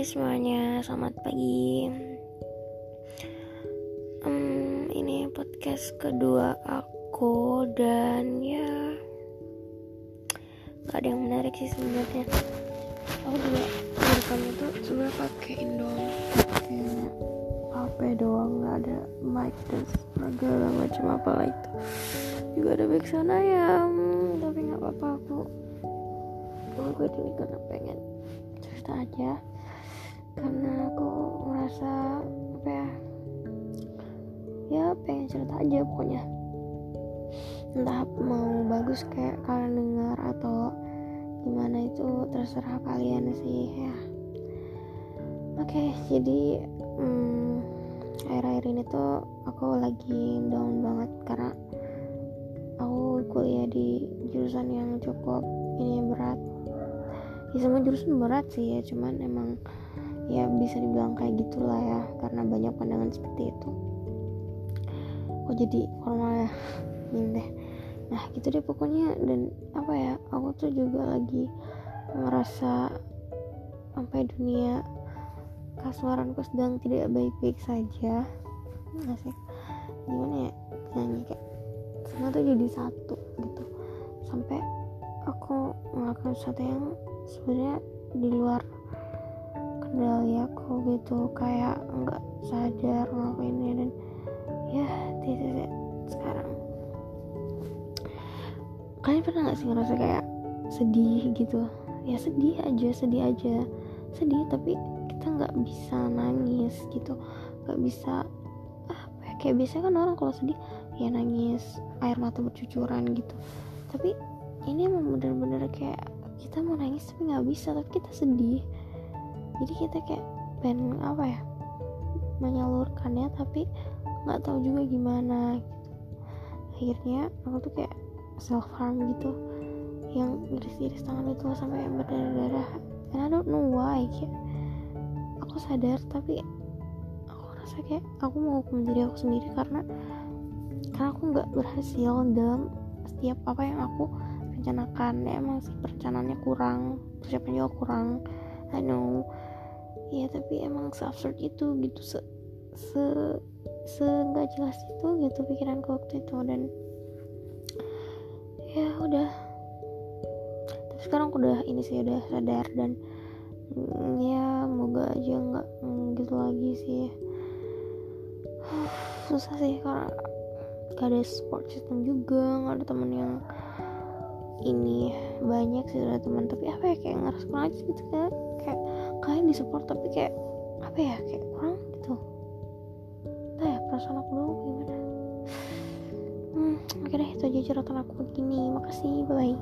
semuanya, selamat pagi. Um, ini podcast kedua aku dan ya gak ada yang menarik sih sebenarnya. Aku juga rekam itu sebenarnya pakai Indom, kayak HP doang, nggak ada mic dan segala macam apa itu. Juga ada backsound ayam, tapi nggak apa-apa aku. Aku ini karena pengen cerita aja karena aku merasa apa ya ya pengen cerita aja pokoknya. Entah mau bagus kayak kalian dengar atau gimana itu terserah kalian sih ya. Oke jadi hmm, akhir-akhir ini tuh aku lagi down banget karena aku kuliah di jurusan yang cukup ini berat. Ya semua jurusan berat sih ya cuman emang ya bisa dibilang kayak gitulah ya karena banyak pandangan seperti itu. Kok jadi formal ya? Deh. Nah gitu deh pokoknya. Dan apa ya aku tuh juga lagi ngerasa sampai dunia kasuaranku sedang tidak baik-baik saja. Sih? Gimana ya nyanyi kayak semua tuh jadi satu gitu. Sampai aku melakukan sesuatu yang sebenarnya di luar kendali aku gitu kayak nggak sadar ngelakuinnya dan ya tidak sekarang. Kalian pernah nggak sih ngerasa kayak sedih gitu? Ya sedih aja sedih aja. Sedih tapi kita nggak bisa nangis gitu. Nggak bisa apa ya kayak biasanya kan orang kalau sedih ya nangis air mata bercucuran gitu. Tapi ini emang bener-bener kayak kita mau nangis tapi nggak bisa tapi kita sedih jadi kita kayak pengen apa ya menyalurkannya tapi nggak tahu juga gimana gitu. Akhirnya aku tuh kayak self harm gitu. Yang iris-iris tangan itu sampai berdarah-darah. And I don't know why kayak aku sadar tapi aku rasa kayak aku mau hukum diri aku sendiri karena karena aku nggak berhasil dalam setiap apa yang aku rencanakan. Ya emang sih perencanaannya kurang persiapan juga kurang. I know ya tapi emang absurd itu gitu se se se nggak jelas itu gitu pikiranku waktu itu dan ya udah. Tapi sekarang aku udah ini sih udah sadar dan mm, ya moga aja nggak mm, gitu lagi sih. Susah sih karena gak ada support system juga nggak ada temen yang ini banyak sih ada teman tapi apa ya kayak kurang aja gitu kayak kayak kalian disupport tapi kayak apa ya kayak kurang gitu. Entah ya perasaan aku dulu gimana? Hmm oke deh itu aja cerita aku begini. Makasih bye bye